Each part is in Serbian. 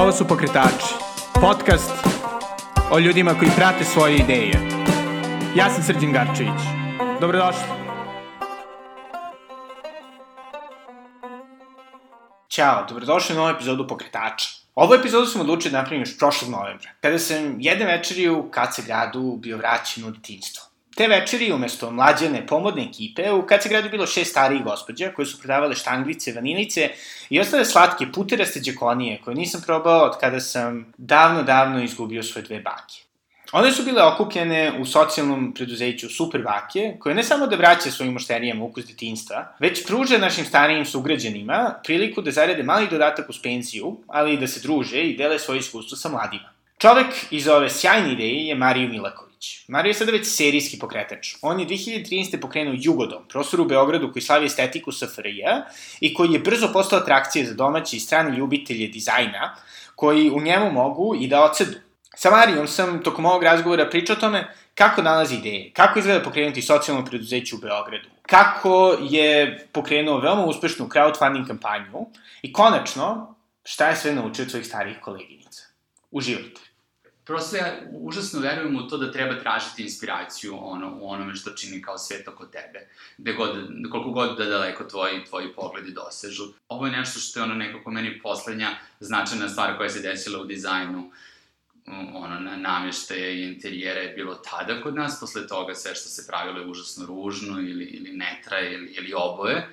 Ovo su Pokretači, podcast o ljudima koji prate svoje ideje. Ja sam Srđan Garčević. Dobrodošli. Ćao, dobrodošli na novu epizodu Pokretača. Ovu epizodu sam odlučio da napravim još prošlog novembra, kada sam jedne večeri u KC gradu bio vraćen u detinjstvo. Te večeri, umesto mlađane pomodne ekipe, u KC gradu bilo šest starijih gospođa koje su prodavale štanglice, vanilice i ostale slatke puteraste džekonije koje nisam probao od kada sam davno, davno izgubio svoje dve bake. One su bile okupljene u socijalnom preduzeću Super Bake, koje ne samo da vraća svojim mušterijama ukus detinstva, već pruže našim starijim sugrađanima priliku da zarade mali dodatak uz penziju, ali i da se druže i dele svoje iskustvo sa mladima. Čovek iz ove sjajne ideje je Mariju Milaković. Mariju je sada već serijski pokretač. On je 2013. pokrenuo Jugodom, prostor u Beogradu koji slavi estetiku SFRJ i koji je brzo postao atrakcija za domaće i strane ljubitelje dizajna, koji u njemu mogu i da ocedu. Sa Marijom sam tokom ovog razgovora pričao o tome kako nalazi ideje, kako izgleda pokrenuti socijalno preduzeće u Beogradu, kako je pokrenuo veoma uspešnu crowdfunding kampanju i konačno šta je sve naučio od svojih starijih koleginica. Uživajte. Prosto ja užasno verujem u to da treba tražiti inspiraciju ono, u onome što čini kao svet oko tebe. Gde god, koliko god da daleko tvoji, tvoji pogledi dosežu. Ovo je nešto što je ono nekako meni poslednja značajna stvar koja se desila u dizajnu ono, na namještaje i interijere je bilo tada kod nas, posle toga sve što se pravilo je užasno ružno ili, ili netra ili, ili oboje.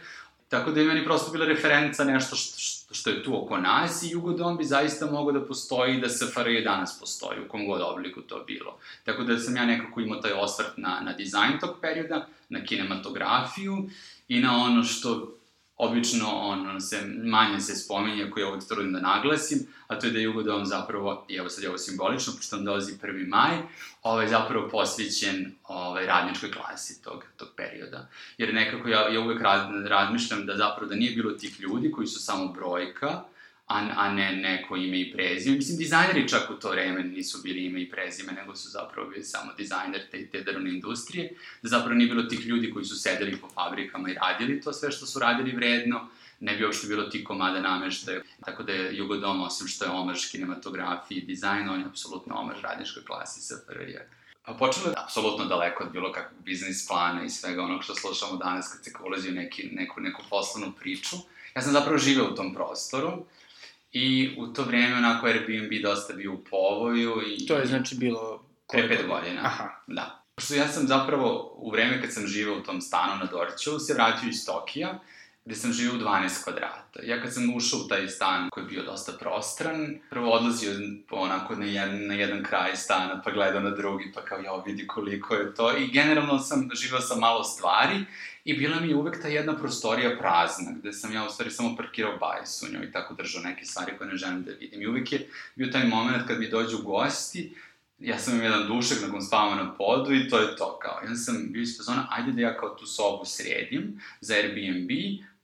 Tako da je meni prosto bila referenca nešto što, što, što je tu oko nas i Jugodom bi zaista mogao da postoji da SFRJ danas postoji, u kom god obliku to bilo. Tako da sam ja nekako imao taj osvrt na, na dizajn tog perioda, na kinematografiju i na ono što obično ono se manje se spominje, koji ovdje trudim da naglasim, a to je da je Jugodom zapravo, i evo sad je ovo simbolično, pošto nam dolazi 1. maj, ovaj, zapravo posvećen ovaj, radničkoj klasi tog, tog perioda. Jer nekako ja, ja uvek razmišljam da zapravo da nije bilo tih ljudi koji su samo brojka, a, a ne neko ime i prezime. Mislim, dizajneri čak u to vreme nisu bili ime i prezime, nego su zapravo bili samo dizajner te, te drvne industrije, da zapravo nije bilo tih ljudi koji su sedeli po fabrikama i radili to sve što su radili vredno, ne bi uopšte bilo ti komada nameštaja. Tako da je Jugodom, osim što je omaž kinematografiji i dizajnu, on je apsolutno omaž radničkoj klasi SFRJ. Pa počelo je apsolutno daleko od bilo kakvog biznis plana i svega onog što slušamo danas kad se ulazi u neki, neku, neku poslovnu priču. Ja sam zapravo živeo u tom prostoru I u to vreme onako Airbnb dosta bio u povoju i... To je znači bilo... Pre pet godina. Aha. Da. Pošto ja sam zapravo, u vreme kad sam živao u tom stanu na Dorćolu, se vratio iz Tokija, gde sam živao u 12 kvadrata. Ja kad sam ušao u taj stan koji je bio dosta prostran, prvo odlazio onako na jedan, na jedan kraj stana, pa gledao na drugi, pa kao ja vidi koliko je to. I generalno sam živao sa malo stvari i bila mi je uvek ta jedna prostorija prazna, gde sam ja u stvari samo parkirao bajs u njoj i tako držao neke stvari koje ne želim da vidim. I uvek je bio taj moment kad mi dođu gosti, ja sam im jedan dušak nakon spavamo na podu i to je to kao. Ja sam bio iz fazona, ajde da ja kao tu sobu sredim za Airbnb,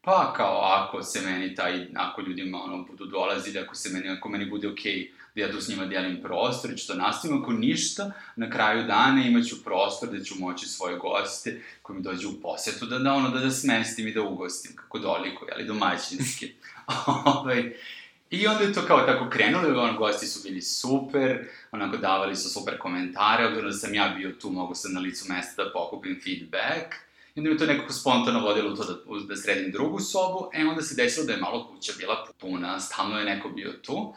pa kao ako se meni taj, ako ljudima ono budu dolazili, ako se meni, ako meni bude okej okay, da ja tu s njima delim prostor i ću to nastavim, ako ništa, na kraju dana imaću prostor da ću moći svoje goste koji mi dođu u posetu da, da ono, da, da smestim i da ugostim, kako doliko, jeli, domaćinski. ovaj, I onda je to kao tako krenulo, ono, gosti su bili super, onako davali su super komentare, obzirom da sam ja bio tu, mogu sam na licu mesta da pokupim feedback, I onda mi to nekako spontano vodilo to da, da sredim drugu sobu, e onda se desilo da je malo kuća bila puna, stalno je neko bio tu.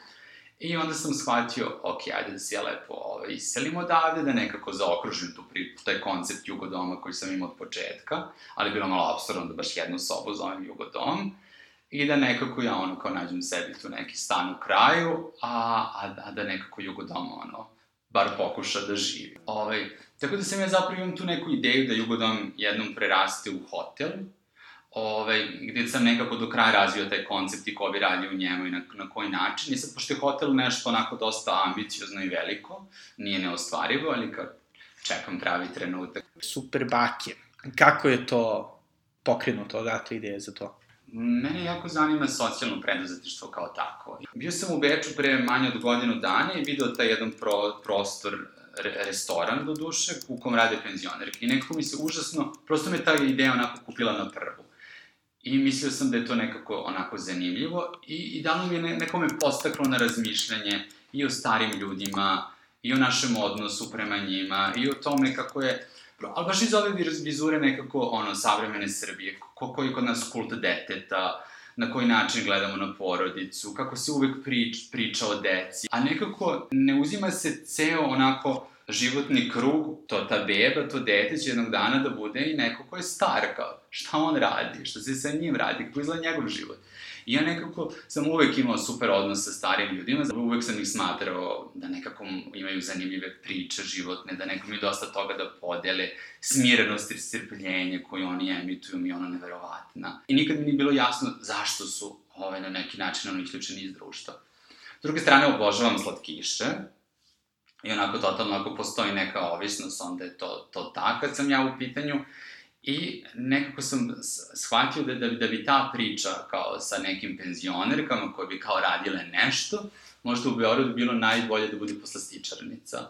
I onda sam shvatio, ok, ajde da se ja lepo ovaj, iselim odavde, da nekako zaokružim tu pri, taj koncept jugodoma koji sam imao od početka, ali bilo malo absurdno da baš jednu sobu zovem jugodom, i da nekako ja ono kao nađem sebi tu neki stan u kraju, a, a, a da nekako jugodom ono, bar pokuša da živi. Ovaj, tako da sam ja zapravo imam tu neku ideju da jugodom jednom preraste u hotel, ovaj, gde sam nekako do kraja razvio taj koncept i ko bi radio u njemu i na, na koji način. I sad, pošto je hotel nešto onako dosta ambiciozno i veliko, nije neostvarivo, ali kad čekam pravi trenutak. Super bake. Kako je to pokrenuto, odate ideje za to? Mene jako zanima socijalno preduzetištvo kao tako. Bio sam u Beču pre manje od godinu dana i video taj jedan pro, prostor restoran do duše u kom rade penzionerke. I nekako mi se užasno, prosto me ta ideja onako kupila na prvu. I mislio sam da je to nekako onako zanimljivo i, i dalo mi je ne, nekome postaklo na razmišljanje i o starim ljudima, i o našem odnosu prema njima, i o tome kako je, ali baš iz ove vizure nekako, ono, savremene Srbije, ko, koji kod nas kult deteta, na koji način gledamo na porodicu, kako se uvek prič, priča o deci, a nekako ne uzima se ceo onako životni krug, to ta beba, to dete će jednog dana da bude i neko ko je star, kao šta on radi, šta se sa njim radi, kako izgleda njegov život. I ja nekako sam uvek imao super odnos sa starim ljudima, uvek sam ih smatrao da nekako imaju zanimljive priče životne, da neko mi dosta toga da podele, smirenost i strpljenje koju oni emituju mi je ono neverovatna. I nikad mi nije bilo jasno zašto su ovaj, na neki način ono isključeni iz društva. S druge strane, obožavam slatkiše, i onako totalno ako postoji neka ovisnost, onda je to, to ta kad sam ja u pitanju. I nekako sam shvatio da, da, da bi ta priča kao sa nekim penzionerkama koje bi kao radile nešto, možda u Beogradu bilo najbolje da bude poslastičarnica.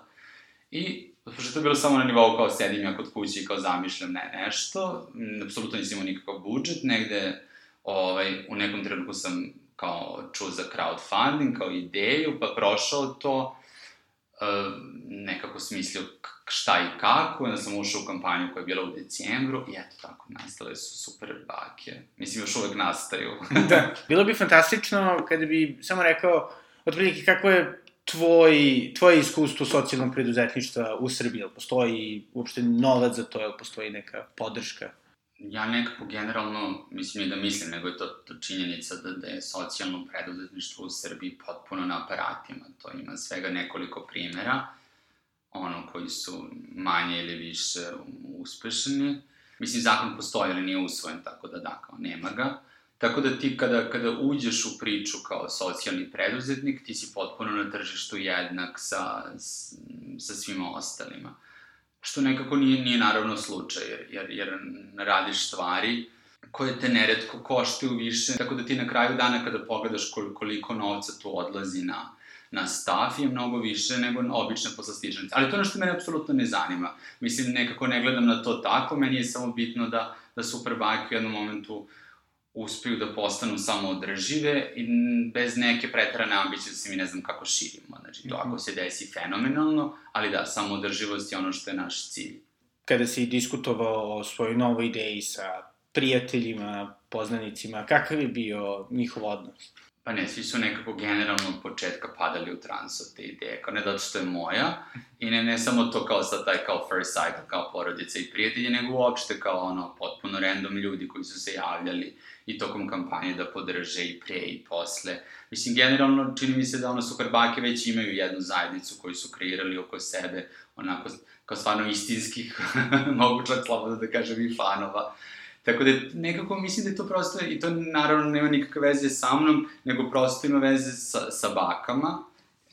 I, pošto to je bilo samo na nivou kao sedim ja kod kuće i kao zamišljam ne, nešto, apsolutno nisam imao nikakav budžet, negde ovaj, u nekom trenutku sam kao čuo za crowdfunding, kao ideju, pa prošao to, nekako smislio šta i kako, onda sam ušao u kampanju koja je bila u decembru i eto tako, nastale su super bake. Mislim, još uvek nastaju. da, bilo bi fantastično kada bi samo rekao, otprilike kako je tvoj, tvoje iskustvo socijalnog preduzetništva u Srbiji, postoji uopšte novac za to, postoji neka podrška? Ja nekako generalno, mislim i da mislim, nego je to, to činjenica da, da je socijalno preduzetništvo u Srbiji potpuno na aparatima. To ima svega nekoliko primera, ono, koji su manje ili više uspešni. Mislim, zakon postoji, ali nije usvojen, tako da da, kao nema ga. Tako da ti kada, kada uđeš u priču kao socijalni preduzetnik, ti si potpuno na tržištu jednak sa, sa svima ostalima što nekako nije, nije naravno slučaj, jer, jer, jer radiš stvari koje te neretko koštaju više, tako da ti na kraju dana kada pogledaš koliko novca tu odlazi na, na staff je mnogo više nego obične poslastičnice. Ali to je ono što mene apsolutno ne zanima. Mislim, nekako ne gledam na to tako, meni je samo bitno da, da Superbike u jednom momentu uh, uspeju da postanu samo održive i bez neke pretarane ambicije da se mi ne znam kako širimo. Znači, to ako mhm. se desi fenomenalno, ali da, samo održivost je ono što je naš cilj. Kada si diskutovao o svojoj novoj ideji sa prijateljima, poznanicima, kakav je bio njihov odnos? Pa ne, svi su nekako generalno od početka padali u trans od te ideje, kao ne zato što je moja, i ne, ne samo to kao sa taj kao first cycle, kao porodice i prijatelji, nego uopšte kao ono potpuno random ljudi koji su se javljali i tokom kampanje da podrže i pre i posle. Mislim, generalno čini mi se da ono Superbake već imaju jednu zajednicu koju su kreirali oko sebe, onako kao stvarno istinskih, mogu čak slobodno da kažem i fanova. Tako da nekako mislim da je to prosto, i to naravno nema nikakve veze sa mnom, nego prosto ima veze sa, sa bakama.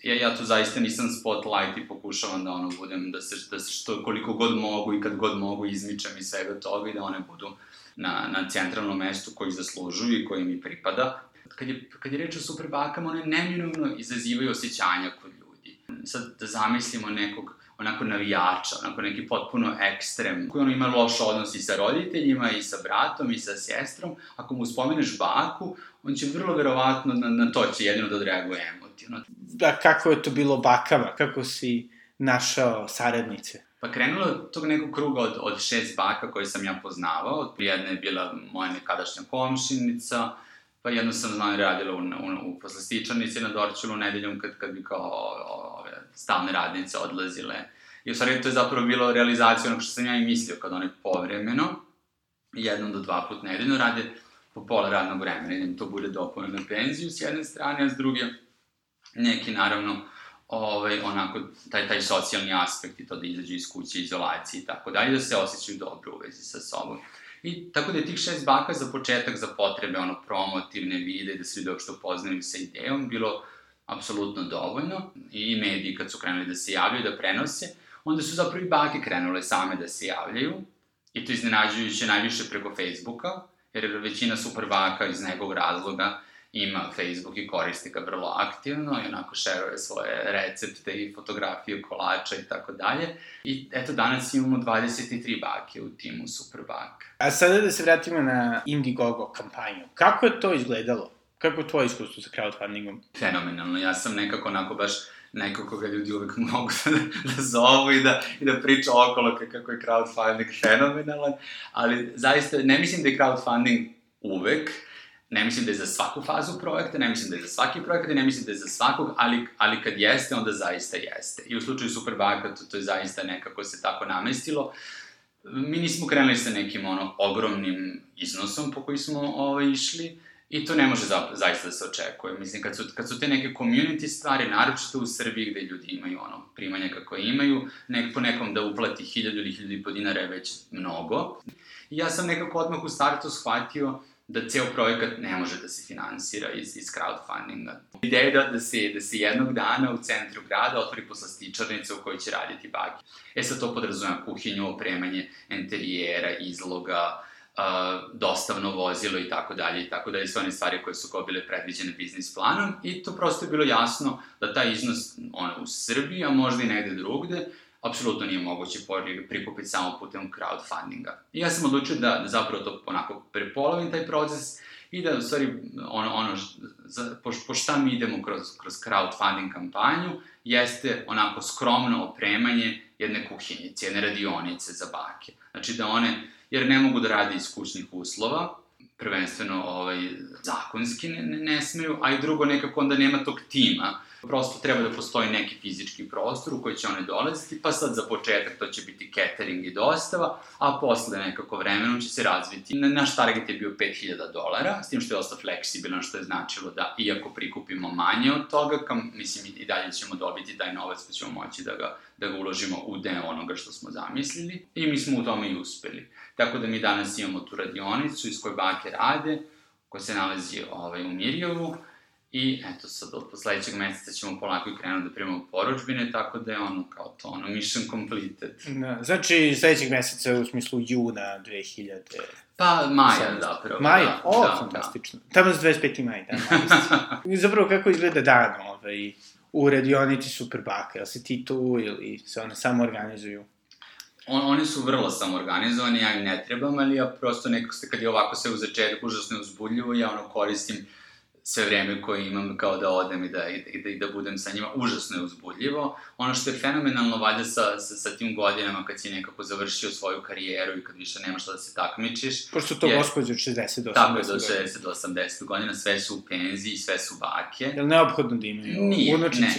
Ja, ja tu zaista nisam spotlight i pokušavam da ono budem, da se, da se što koliko god mogu i kad god mogu izmičem i svega toga i da one budu na, na centralnom mestu koji zaslužuju i koji mi pripada. Kad je, kad je reč o superbakama, one neminovno izazivaju osjećanja kod ljudi. Sad da zamislimo nekog onako navijača, onako neki potpuno ekstrem, koji ono ima loš odnos i sa roditeljima, i sa bratom, i sa sestrom, ako mu spomeneš baku, on će vrlo verovatno na, na to će jedino da odreaguje emotivno. Da, kako je to bilo bakama? Kako si našao saradnice? Pa krenulo od tog nekog kruga od, od šest baka koje sam ja poznavao. Jedna je bila moja nekadašnja komšinica, pa jedno sam znao radila u, u, u poslastičanici na Dorčulu nedeljom kad, kad bi kao ove stalne radnice odlazile. I u stvari to je zapravo bilo realizacija onog što sam ja i mislio kad one povremeno, jednom do dva put nedeljno rade po pola radnog vremena, idem to bude dopune na penziju s jedne strane, a s druge neki naravno ovaj, onako, taj, taj socijalni aspekt i to da izađu iz kuće, izolacije i tako dalje, da se osjećaju dobro u vezi sa sobom. I tako da je tih šest baka za početak, za potrebe ono, promotivne vide, da se ljudi uopšte upoznaju sa idejom, bilo apsolutno dovoljno. I mediji kad su krenuli da se javljaju, da prenose, onda su zapravo i bake krenule same da se javljaju. I to iznenađujuće najviše preko Facebooka, jer većina super baka iz nekog razloga ima Facebook i koristi ga vrlo aktivno i onako šeruje svoje recepte i fotografije kolača i tako dalje. I eto, danas imamo 23 bake u timu Superbak. A sada da se vratimo na Indiegogo kampanju. Kako je to izgledalo? Kako je tvoje iskustvo sa crowdfundingom? Fenomenalno. Ja sam nekako onako baš neko koga ljudi uvek mogu da, da zovu i da, i da priča okolo kako je crowdfunding fenomenalan, ali zaista ne mislim da je crowdfunding uvek, ne mislim da je za svaku fazu projekta, ne mislim da je za svaki projekat i ne mislim da je za svakog, ali, ali kad jeste, onda zaista jeste. I u slučaju Superbaka to, to je zaista nekako se tako namestilo. Mi nismo krenuli sa nekim ono ogromnim iznosom po koji smo ovaj, išli, I to ne može za, zaista da se očekuje. Mislim, kad su, kad su te neke community stvari, naročito u Srbiji gde ljudi imaju ono, primanja kako imaju, nek, po nekom da uplati hiljadu ili hiljadu i po dinara je već mnogo. I ja sam nekako odmah u startu shvatio da ceo projekat ne može da se finansira iz, iz crowdfundinga. Ideja je da, da, se, da se jednog dana u centru grada otvori poslastičarnica u kojoj će raditi baki. E sad to podrazumeva kuhinju, opremanje enterijera, izloga, uh, dostavno vozilo i tako dalje i tako dalje, sve one stvari koje su kao bile predviđene biznis planom i to prosto je bilo jasno da taj iznos ono, u Srbiji, a možda i negde drugde, apsolutno nije moguće prikupiti samo putem crowdfundinga. I ja sam odlučio da, da zapravo to onako prepolovim taj proces i da u stvari ono, ono za, po, po šta mi idemo kroz, kroz crowdfunding kampanju jeste onako skromno opremanje jedne kuhinjice, jedne radionice za bake. Znači da one jer ne mogu da rade iz kućnih uslova, prvenstveno ovaj, zakonski ne, ne, ne smeju, a i drugo nekako onda nema tog tima Prosto treba da postoji neki fizički prostor u koji će one dolaziti, pa sad za početak to će biti catering i dostava, a posle nekako vremenom će se razviti. Naš target je bio 5000 dolara, s tim što je ostao fleksibilan, što je značilo da iako prikupimo manje od toga, kam, mislim i dalje ćemo dobiti taj novac pa ćemo moći da ga, da ga uložimo u deo onoga što smo zamislili i mi smo u tome i uspeli. Tako da mi danas imamo tu radionicu iz koje bake rade, koja se nalazi ovaj, u Mirjovu, I eto sad od sledećeg meseca ćemo polako i krenuti da primamo poručbine, tako da je ono kao to, ono mission completed. Da, znači sledećeg meseca u smislu juna 2000... Pa, maja zapravo. Maja? Da, o, da, fantastično. Da. Tamo je 25. maj, da. Zapravo kako izgleda dan ovaj, u radionici Superbaka? Jel si ti tu ili se one samo organizuju? On, oni su vrlo samoorganizovani, ja im ne trebam, ali ja prosto nekako se, kad je ovako sve u začetku užasno uzbudljivo, ja ono koristim sve vreme koje imam kao da odem i da, i da, i da budem sa njima, užasno je uzbudljivo. Ono što je fenomenalno valjda sa, sa, sa tim godinama kad si nekako završio svoju karijeru i kad više nemaš šta da se takmičiš. Pošto to je, gospođe od 60 do 80 Tako je, do 60 do 80 godina, sve su u penziji, sve su bake. Je li neophodno da imaju nije? Ne,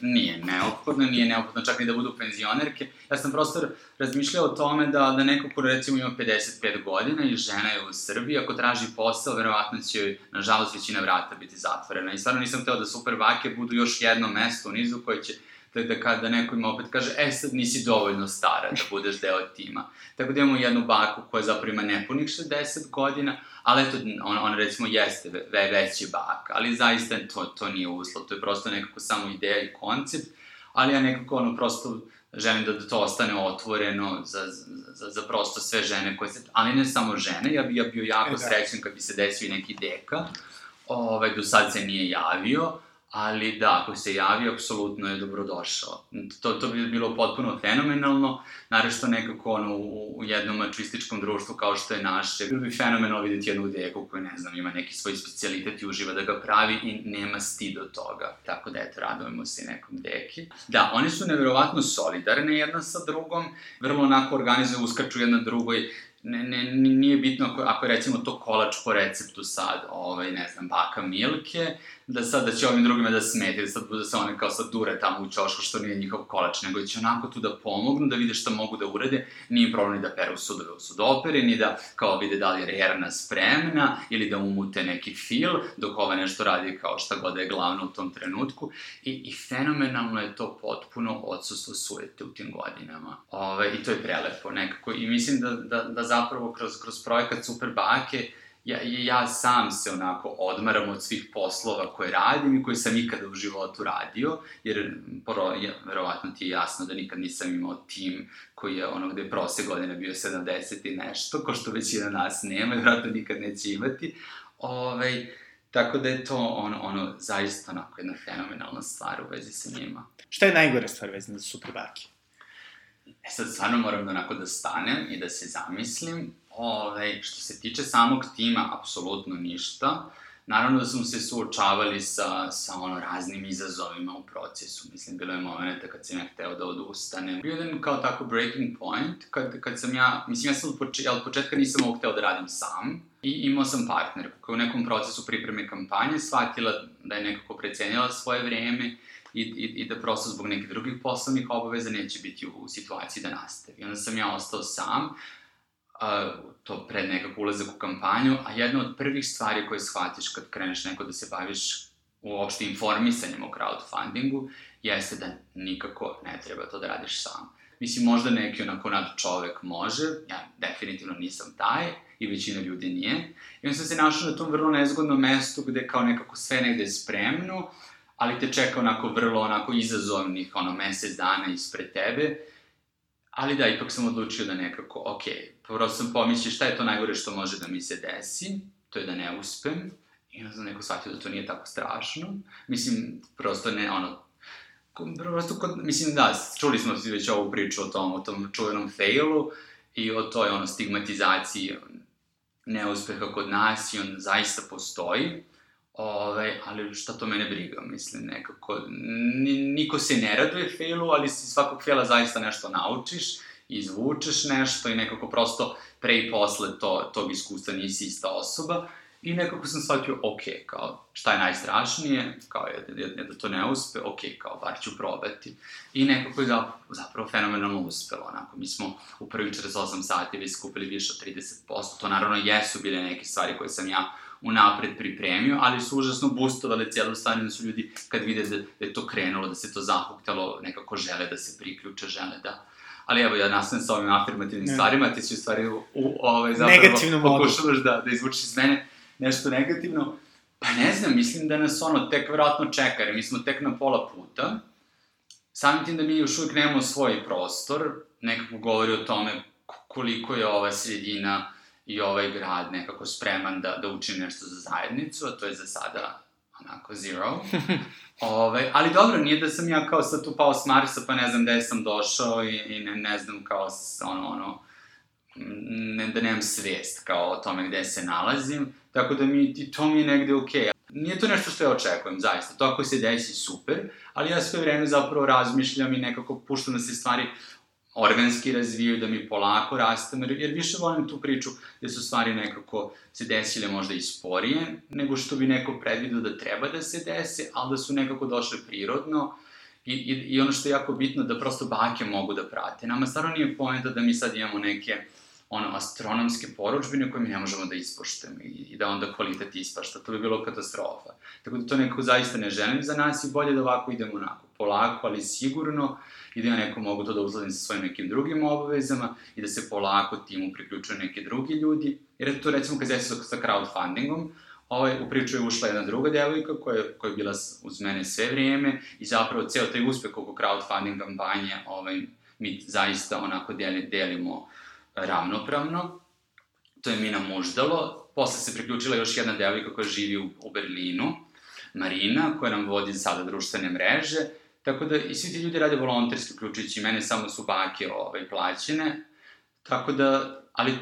nije neophodno, nije neophodno čak ni da budu penzionerke. Ja sam prosto razmišljao o tome da, da neko ko recimo ima 55 godina i žena je u Srbiji, ako traži posao, verovatno će joj, nažalost, većina vrata biti zatvorena. I stvarno nisam hteo da super bake budu još jedno mesto u nizu koje će da, da, da neko ima opet kaže, e sad nisi dovoljno stara da budeš deo tima. Tako da imamo jednu baku koja zapravo ima nepunih 60 godina, ali eto, ona, ona recimo jeste ve, veći bak, ali zaista to, to nije uslov, to je prosto nekako samo ideja i koncept, ali ja nekako ono prosto želim da, da to ostane otvoreno za, za, za prosto sve žene koje se, ali ne samo žene, ja bi ja bio jako e, da. srećan kad bi se desio i neki deka, ovaj, do sad se nije javio, ali da, ako se javi, apsolutno je dobrodošao. To, to bi bilo potpuno fenomenalno, narešto nekako ono, u, u jednom mačističkom društvu kao što je naše, bilo bi fenomenalno vidjeti jednu deku koja, ne znam, ima neki svoj specialitet i uživa da ga pravi i nema stid od toga. Tako da, eto, radujemo se nekom deki. Da, one su neverovatno solidarne jedna sa drugom, vrlo onako organizuju, uskaču jedna drugoj, ne, ne, nije bitno ako, ako recimo to kolač po receptu sad, ovaj, ne znam, baka Milke, da sad da će ovim drugima da smeti, da sad da se one kao sad dure tamo u čošku što nije njihov kolač, nego će onako tu da pomognu, da vide šta mogu da urade, nije problem ni da peru sudove u sudopere, ni da kao vide da li je rerna spremna, ili da umute neki fil, dok ova nešto radi kao šta god da je glavno u tom trenutku. I, i fenomenalno je to potpuno odsustvo sujete u tim godinama. Ove, I to je prelepo nekako. I mislim da, da, da zapravo kroz, kroz projekat Super Bake ja, ja sam se onako odmaram od svih poslova koje radim i koje sam ikada u životu radio, jer poro, ja, verovatno ti je jasno da nikad nisam imao tim koji je ono gde je prose godine bio 70 i nešto, ko što većina nas nema i verovatno nikad neće imati. Ovaj, Tako da je to ono, ono zaista onako jedna fenomenalna stvar u vezi sa njima. Šta je najgore stvar vezana za super bake? E sad stvarno moram da onako da stanem i da se zamislim. Ove, što se tiče samog tima, apsolutno ništa. Naravno da smo se suočavali sa, sa ono raznim izazovima u procesu. Mislim, bilo je momenta kad sam ja hteo da odustanem. Bio jedan kao tako breaking point, kad, kad sam ja, mislim, ja sam od, poč, od početka nisam ovo hteo da radim sam. I imao sam partnerku koja u nekom procesu pripreme kampanje shvatila da je nekako precenjala svoje vreme i, i, i da prosto zbog nekih drugih poslovnih obaveza neće biti u situaciji da nastavi. Onda sam ja ostao sam, uh, to pred nekako ulazak u kampanju, a jedna od prvih stvari koje shvatiš kad kreneš neko da se baviš uopšte informisanjem o crowdfundingu, jeste da nikako ne treba to da radiš sam. Mislim, možda neki onako nad čovek može, ja definitivno nisam taj, i većina ljudi nije. I onda sam se našao na tom vrlo nezgodnom mestu gde kao nekako sve negde je spremno, ali te čeka onako vrlo onako izazovnih, ono, mesec dana ispred tebe. Ali da, ipak sam odlučio da nekako, ok, prvo sam pomislio šta je to najgore što može da mi se desi, to je da ne uspem, i onda sam neko shvatio da to nije tako strašno. Mislim, prosto ne, ono, prosto, kod, mislim, da, čuli smo već ovu priču o tom, o tom čuvenom failu i o toj, ono, stigmatizaciji neuspeha kod nas i on zaista postoji, Ove, ali šta to mene briga, mislim, nekako, niko se ne raduje failu, ali si svakog faila zaista nešto naučiš, izvučeš nešto i nekako prosto pre i posle to, tog iskustva nisi ista osoba i nekako sam shvatio, ok, kao, šta je najstrašnije, kao je, je, je da to ne uspe, ok, kao, bar ću probati. I nekako je zapravo, zapravo fenomenalno uspelo, onako, mi smo u prvih 48 sati već skupili više od 30%, to naravno jesu bile neke stvari koje sam ja unapred pripremio, ali su užasno boostovale cijelu stvar, da su ljudi kad vide da, da je to krenulo, da se to zahuktalo, nekako žele da se priključe, žele da... Ali evo, ja nastavim sa ovim afirmativnim ne. stvarima, ti si u stvari u, u ovaj, zapravo pokušavaš da, da izvučiš iz mene nešto negativno. Pa ne znam, mislim da nas ono tek vratno čeka, jer mi smo tek na pola puta. Samim tim da mi još uvijek nemamo svoj prostor, nekako govori o tome koliko je ova sredina i ovaj grad nekako spreman da, da učini nešto za zajednicu, a to je za sada onako zero. Ove, ovaj, ali dobro, nije da sam ja kao sad tu pao s Marsa, pa ne znam gde sam došao i, i ne, ne znam kao ono, ono, ne, da nemam svest kao o tome gde se nalazim, tako da mi, i to mi je negde okej. Okay. Nije to nešto što ja očekujem, zaista. To ako se desi, super, ali ja sve vreme zapravo razmišljam i nekako puštam da se stvari organski razvijaju, da mi polako rastemo, jer više volim tu priču gde su stvari nekako se desile možda i sporije, nego što bi neko predvidio da treba da se dese, ali da su nekako došle prirodno, I, i, I ono što je jako bitno, da prosto bake mogu da prate. Nama stvarno nije pojenta da mi sad imamo neke ono, astronomske poručbine koje mi ne možemo da ispoštujemo i, i da onda kvalitet ispašta. To bi bilo katastrofa. Tako da to nekako zaista ne želim za nas i bolje da ovako idemo onako, polako, ali sigurno, i da ja neko mogu to da uzladim sa svojim nekim drugim obavezama i da se polako timu priključuju neki drugi ljudi. Jer to recimo kad se sa, crowdfundingom, ovaj, u priču je ušla jedna druga devojka koja, koja je bila uz mene sve vrijeme i zapravo ceo taj uspeh oko crowdfunding kampanje ovaj, mi zaista onako deli, delimo ravnopravno. To je Mina Muždalo. Posle se priključila još jedna devojka koja živi u, u Berlinu, Marina, koja nam vodi sada društvene mreže. Tako da i svi ti ljudi rade volonterski, uključujući mene, samo su bake ovaj, plaćene. Tako da, ali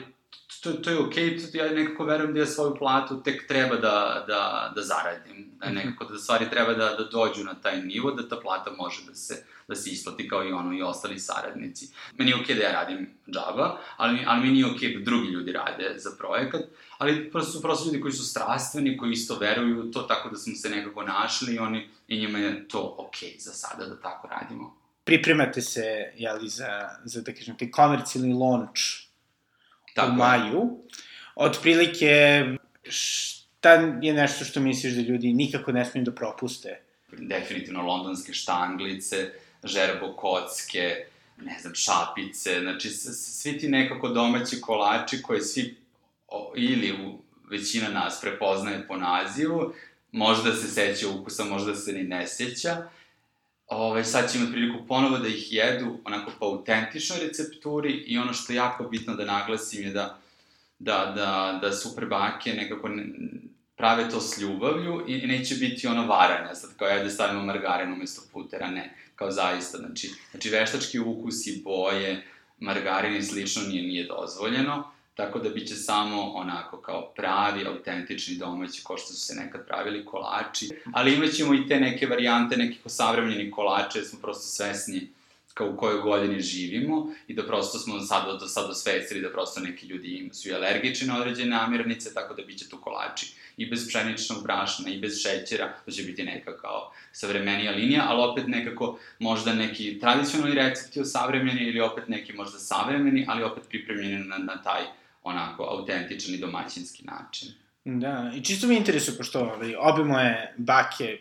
to, to je okej, okay, ja nekako verujem da ja svoju platu tek treba da, da, da zaradim, da mhm. nekako da stvari treba da, da dođu na taj nivo, da ta plata može da se, da se isplati kao i ono i ostali saradnici. Meni je okej okay da ja radim džaba, ali, ali mi nije okej okay da drugi ljudi rade za projekat, ali prosto su prosto ljudi koji su strastveni, koji isto veruju to tako da smo se nekako našli i oni, i njima je to okej okay za sada da tako radimo. Pripremate se, jeli, za, za da kažem, taj komercijalni launch Tako. u maju. Otprilike, šta je nešto što misliš da ljudi nikako ne smiju da propuste? Definitivno londonske štanglice, žerbo kocke, ne znam, šapice, znači svi ti nekako domaći kolači koje svi o, ili u, većina nas prepoznaje po nazivu, možda se seća ukusa, možda se ni ne seća, ovaj, sad će imati priliku ponovo da ih jedu onako po autentičnoj recepturi i ono što je jako bitno da naglasim je da, da, da, da super bake nekako ne, prave to s ljubavlju i, i neće biti ono varanja, sad kao ja da stavimo margarin umesto putera, ne, kao zaista, znači, znači veštački ukus i boje, margarin i slično nije, nije dozvoljeno, tako da biće samo onako kao pravi, autentični domaći, ko što su se nekad pravili kolači, ali imaćemo i te neke varijante nekih savremljeni kolače, smo prosto svesni kao u kojoj godini živimo i da prosto smo sad do sad osvestili da prosto neki ljudi su i alergični na određene namirnice, tako da biće tu kolači i bez pšeničnog brašna i bez šećera, to će biti neka kao savremenija linija, ali opet nekako možda neki tradicionalni recepti savremeni ili opet neki možda savremeni, ali opet pripremljeni na, na taj onako autentičan i domaćinski način. Da, i čisto mi interesuje, pošto ovaj, obe moje bake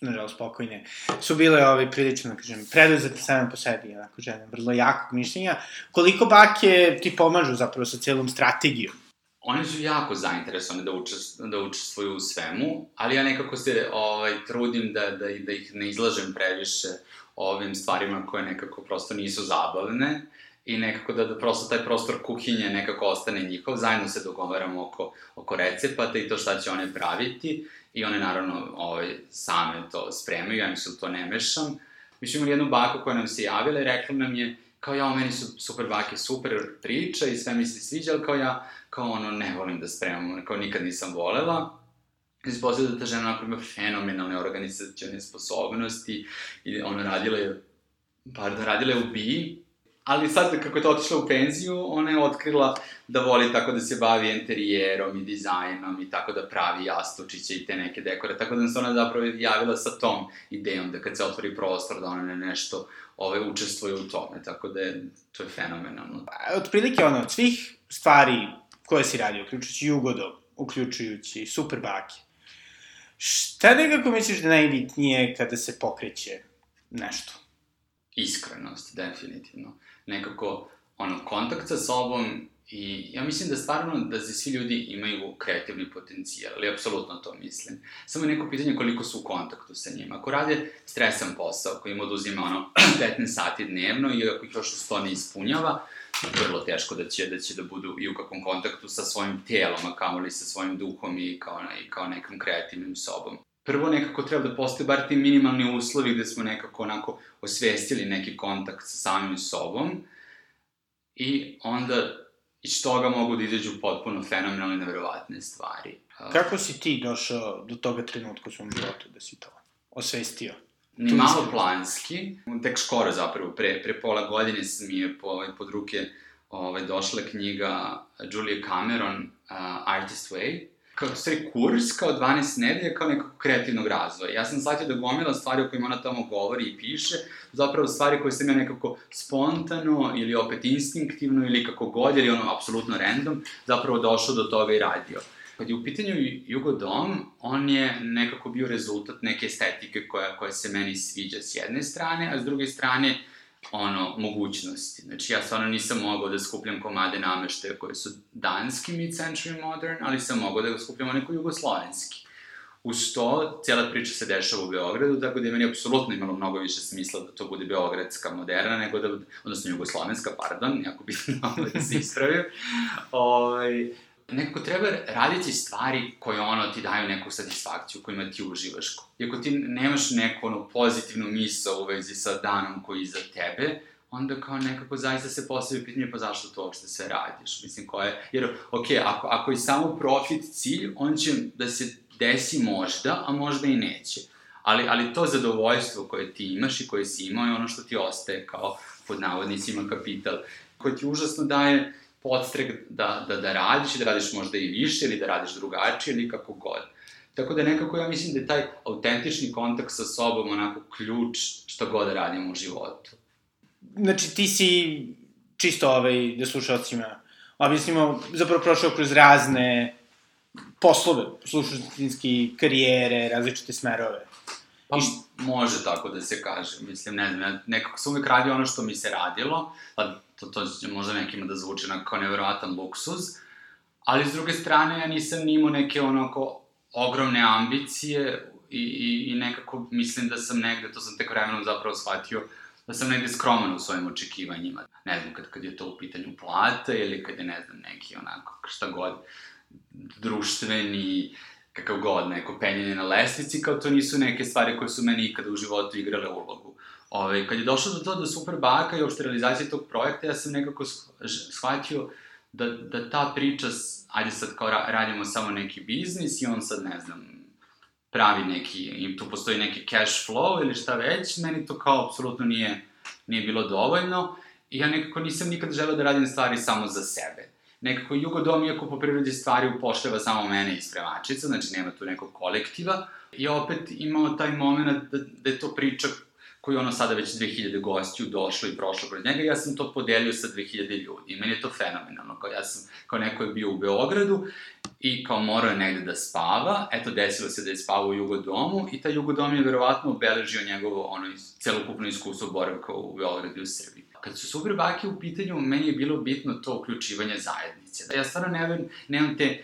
nažalost spokojne, su bile ovaj, prilično, da kažem, preduzete same po sebi, onako žene, vrlo jakog mišljenja. Koliko bake ti pomažu zapravo sa celom strategijom? One su jako zainteresovane da, učest, da učestvuju u svemu, ali ja nekako se ovaj, trudim da, da, da ih ne izlažem previše ovim stvarima koje nekako prosto nisu zabavne i nekako da, da prosto taj prostor kuhinje nekako ostane njihov, zajedno se dogovaramo oko, oko recepata i to šta će one praviti i one naravno ovaj, same to spremaju, ja mi se to ne mešam. Mi smo imali jednu baku koja nam se javila i rekla nam je, kao ja, meni su super bake, super priča i sve mi se sviđa, ali kao ja, kao ono, ne volim da spremam, kao nikad nisam volela. Ispostavio da ta žena ima fenomenalne organizacione sposobnosti i ona radila je, pardon, radila je u BI ali sad kako je to otišla u penziju, ona je otkrila da voli tako da se bavi interijerom i dizajnom i tako da pravi jastučiće i te neke dekore, tako da se ona zapravo javila sa tom idejom da kad se otvori prostor da ona ne nešto ove, učestvuje u tome, tako da je, to je fenomenalno. Otprilike ono, od svih stvari koje si radio, uključujući Jugodo, uključujući Superbake, šta nekako misliš da najbitnije kada se pokreće nešto? Iskrenost, definitivno nekako, ono, kontakt sa sobom i ja mislim da stvarno da svi ljudi imaju kreativni potencijal, ali apsolutno to mislim. Samo neko pitanje koliko su u kontaktu sa njima. Ako rade stresan posao koji im oduzima ono 15 sati dnevno i ako ih još uz to ne ispunjava, vrlo teško da će, da će da budu i u kakvom kontaktu sa svojim telom, a kamoli sa svojim duhom i kao, i kao nekom kreativnim sobom. Prvo nekako treba da postoje bar ti minimalni uslovi gde smo nekako onako osvestili neki kontakt sa samim sobom i onda iz toga mogu da izađu potpuno fenomenalne, neverovatne stvari. Kako si ti došao do toga trenutka u svom životu da si to osvestio? Ni malo planski, tek skoro zapravo, pre, pre pola godine mi je po, ovaj, pod ruke ovaj, došla knjiga Julia Cameron, uh, Artist Way, kao stvari kurs, kao 12 nedelja, kao nekog kreativnog razvoja. Ja sam shvatio da gomila stvari o kojima ona tamo govori i piše, zapravo stvari koje sam ja nekako spontano ili opet instinktivno ili kako god, ili ono apsolutno random, zapravo došao do toga i radio. Kad je u pitanju Jugo Dom, on je nekako bio rezultat neke estetike koja, koja se meni sviđa s jedne strane, a s druge strane ono, mogućnosti. Znači, ja stvarno nisam mogao da skupljam komade nameštaja koje su danski mid-century modern, ali sam mogao da ga skupljam onako jugoslovenski. Uz to, cijela priča se dešava u Beogradu, tako da je meni apsolutno imalo mnogo više smisla da to bude beogradska moderna, nego da, odnosno jugoslovenska, pardon, jako bitno da se ispravim. ovaj, nekako treba raditi stvari koje ono ti daju neku satisfakciju, kojima ti uživaš. Iako ti nemaš neku ono pozitivnu misao u vezi sa danom koji je iza tebe, onda kao nekako zaista se postavi pitanje pa zašto to uopšte sve radiš, mislim koje, jer ok, ako, ako je samo profit cilj, on će da se desi možda, a možda i neće. Ali, ali to zadovoljstvo koje ti imaš i koje si imao je ono što ti ostaje kao pod navodnicima kapital, koje ti užasno daje podstrek da, da, da radiš i da radiš možda i više ili da radiš drugačije ili kako god. Tako da nekako ja mislim da je taj autentični kontakt sa sobom onako ključ što god da radimo u životu. Znači ti si čisto ovaj, da slušalcima objasnimo, zapravo prošao kroz razne poslove, slušatinski karijere, različite smerove. Pa, može tako da se kaže, mislim, ne znam, nekako sam uvijek radio ono što mi se radilo, pa to, to će možda nekima da zvuči na kao neverovatan luksuz, ali s druge strane ja nisam nimao neke onako ogromne ambicije i, i, i nekako mislim da sam negde, to sam tek vremenom zapravo shvatio, da sam negde skroman u svojim očekivanjima. Ne znam, kad, kad je to u pitanju plata ili kad je, ne znam, neki onako, šta god, društveni kakav god, neko penjanje na lestvici, kao to nisu neke stvari koje su meni ikada u životu igrale ulogu. Ove, kad je došlo do to da Super Baka i uopšte realizacije tog projekta, ja sam nekako shvatio da, da ta priča, ajde sad kao radimo samo neki biznis i on sad, ne znam, pravi neki, i tu postoji neki cash flow ili šta već, meni to kao apsolutno nije, nije bilo dovoljno i ja nekako nisam nikad želeo da radim stvari samo za sebe. Nekako Jugodom, iako po prirodi stvari upošljava samo mene i spremačica, znači nema tu nekog kolektiva, i opet imao taj moment da, da je to priča koji ono sada već 2000 gostiju došlo i prošlo kroz njega, ja sam to podelio sa 2000 ljudi. I meni je to fenomenalno, kao ja sam, kao neko je bio u Beogradu i kao morao je negde da spava, eto desilo se da je spavao u Jugodomu i taj Jugodom je verovatno obeležio njegovo ono, celokupno iskustvo boravka u Beogradu i u Srbiji. Kad su super bake u pitanju, meni je bilo bitno to uključivanje zajednice. Ja stvarno ne, nemam te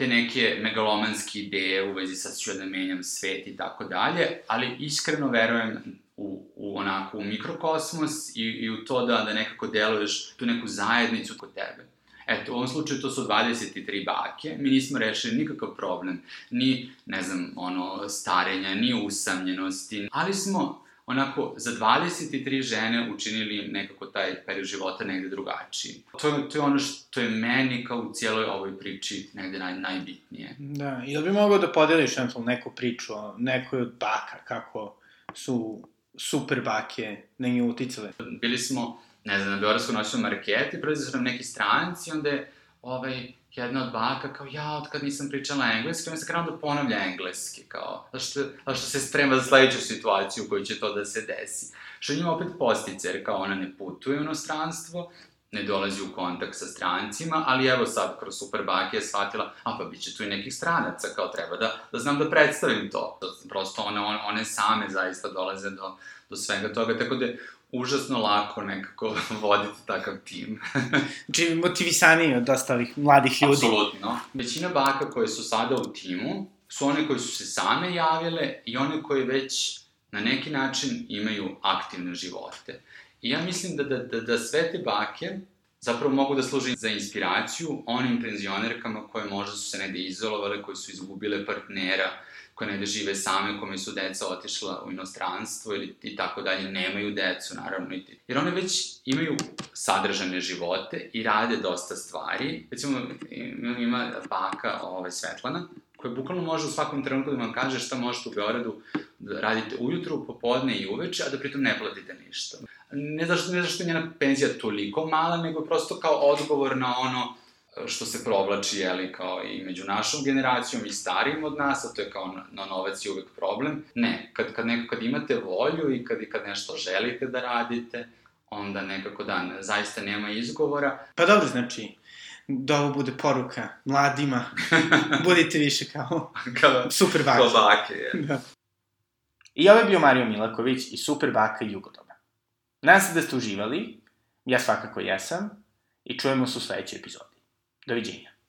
te neke megalomanske ideje u vezi sa ću da menjam svet i tako dalje, ali iskreno verujem u, u onako u mikrokosmos i, i u to da, da nekako deluješ tu neku zajednicu kod tebe. Eto, u ovom slučaju to su 23 bake, mi nismo rešili nikakav problem, ni, ne znam, ono, starenja, ni usamljenosti, ali smo onako za 23 žene učinili nekako taj period života negde drugačiji. To je, to je ono što je meni kao u cijeloj ovoj priči negde naj, najbitnije. Da, i da bi mogao da podeliš neku priču o nekoj od baka, kako su super bake na nju uticale. Bili smo, ne znam, na Beogradskom noćnom marketi, prolazi su nam neki stranci, onda je ovaj, jedna od baka kao, ja, od kad nisam pričala engleski, on se krenuo da ponavlja engleski, kao, zašto, zašto se sprema za sledeću situaciju u kojoj će to da se desi. Što njima opet postice, jer kao ona ne putuje u inostranstvo, ne dolazi u kontakt sa strancima, ali evo sad kroz Super Bake je shvatila, a pa bit će tu i nekih stranaca, kao treba da, da znam da predstavim to. Prosto one, one, same zaista dolaze do, do svega toga, tako da užasno lako nekako voditi takav tim. znači, motivisaniji od ostalih mladih ljudi. Apsolutno. Većina baka koje su sada u timu su one koje su se same javile i one koje već na neki način imaju aktivne živote. I ja mislim da, da, da, da sve te bake zapravo mogu da služe za inspiraciju onim penzionerkama koje možda su se negde izolovale, koje su izgubile partnera, koje negde žive same, kome su deca otišla u inostranstvo ili i tako dalje, nemaju decu, naravno. Jer one već imaju sadržane živote i rade dosta stvari. Recimo, ima baka ovaj, Svetlana, koja bukvalno može u svakom trenutku da vam kaže šta možete u Beogradu da radite ujutru, popodne i uveče, a da pritom ne platite ništa ne zašto, ne zašto je njena penzija toliko mala, nego prosto kao odgovor na ono što se provlači, jeli, kao i među našom generacijom i starijim od nas, a to je kao na, na novac je uvek problem. Ne, kad, kad, neko, kad imate volju i kad, kad nešto želite da radite, onda nekako da, ne, zaista nema izgovora. Pa dobro, znači, da ovo bude poruka mladima, budite više kao, kao super bake. Kao bake, je. Da. I ovo je bio Mario Milaković i super baka Jugodoba. Nadam se da ste uživali, ja svakako jesam, i čujemo se u sledećoj epizodi. До.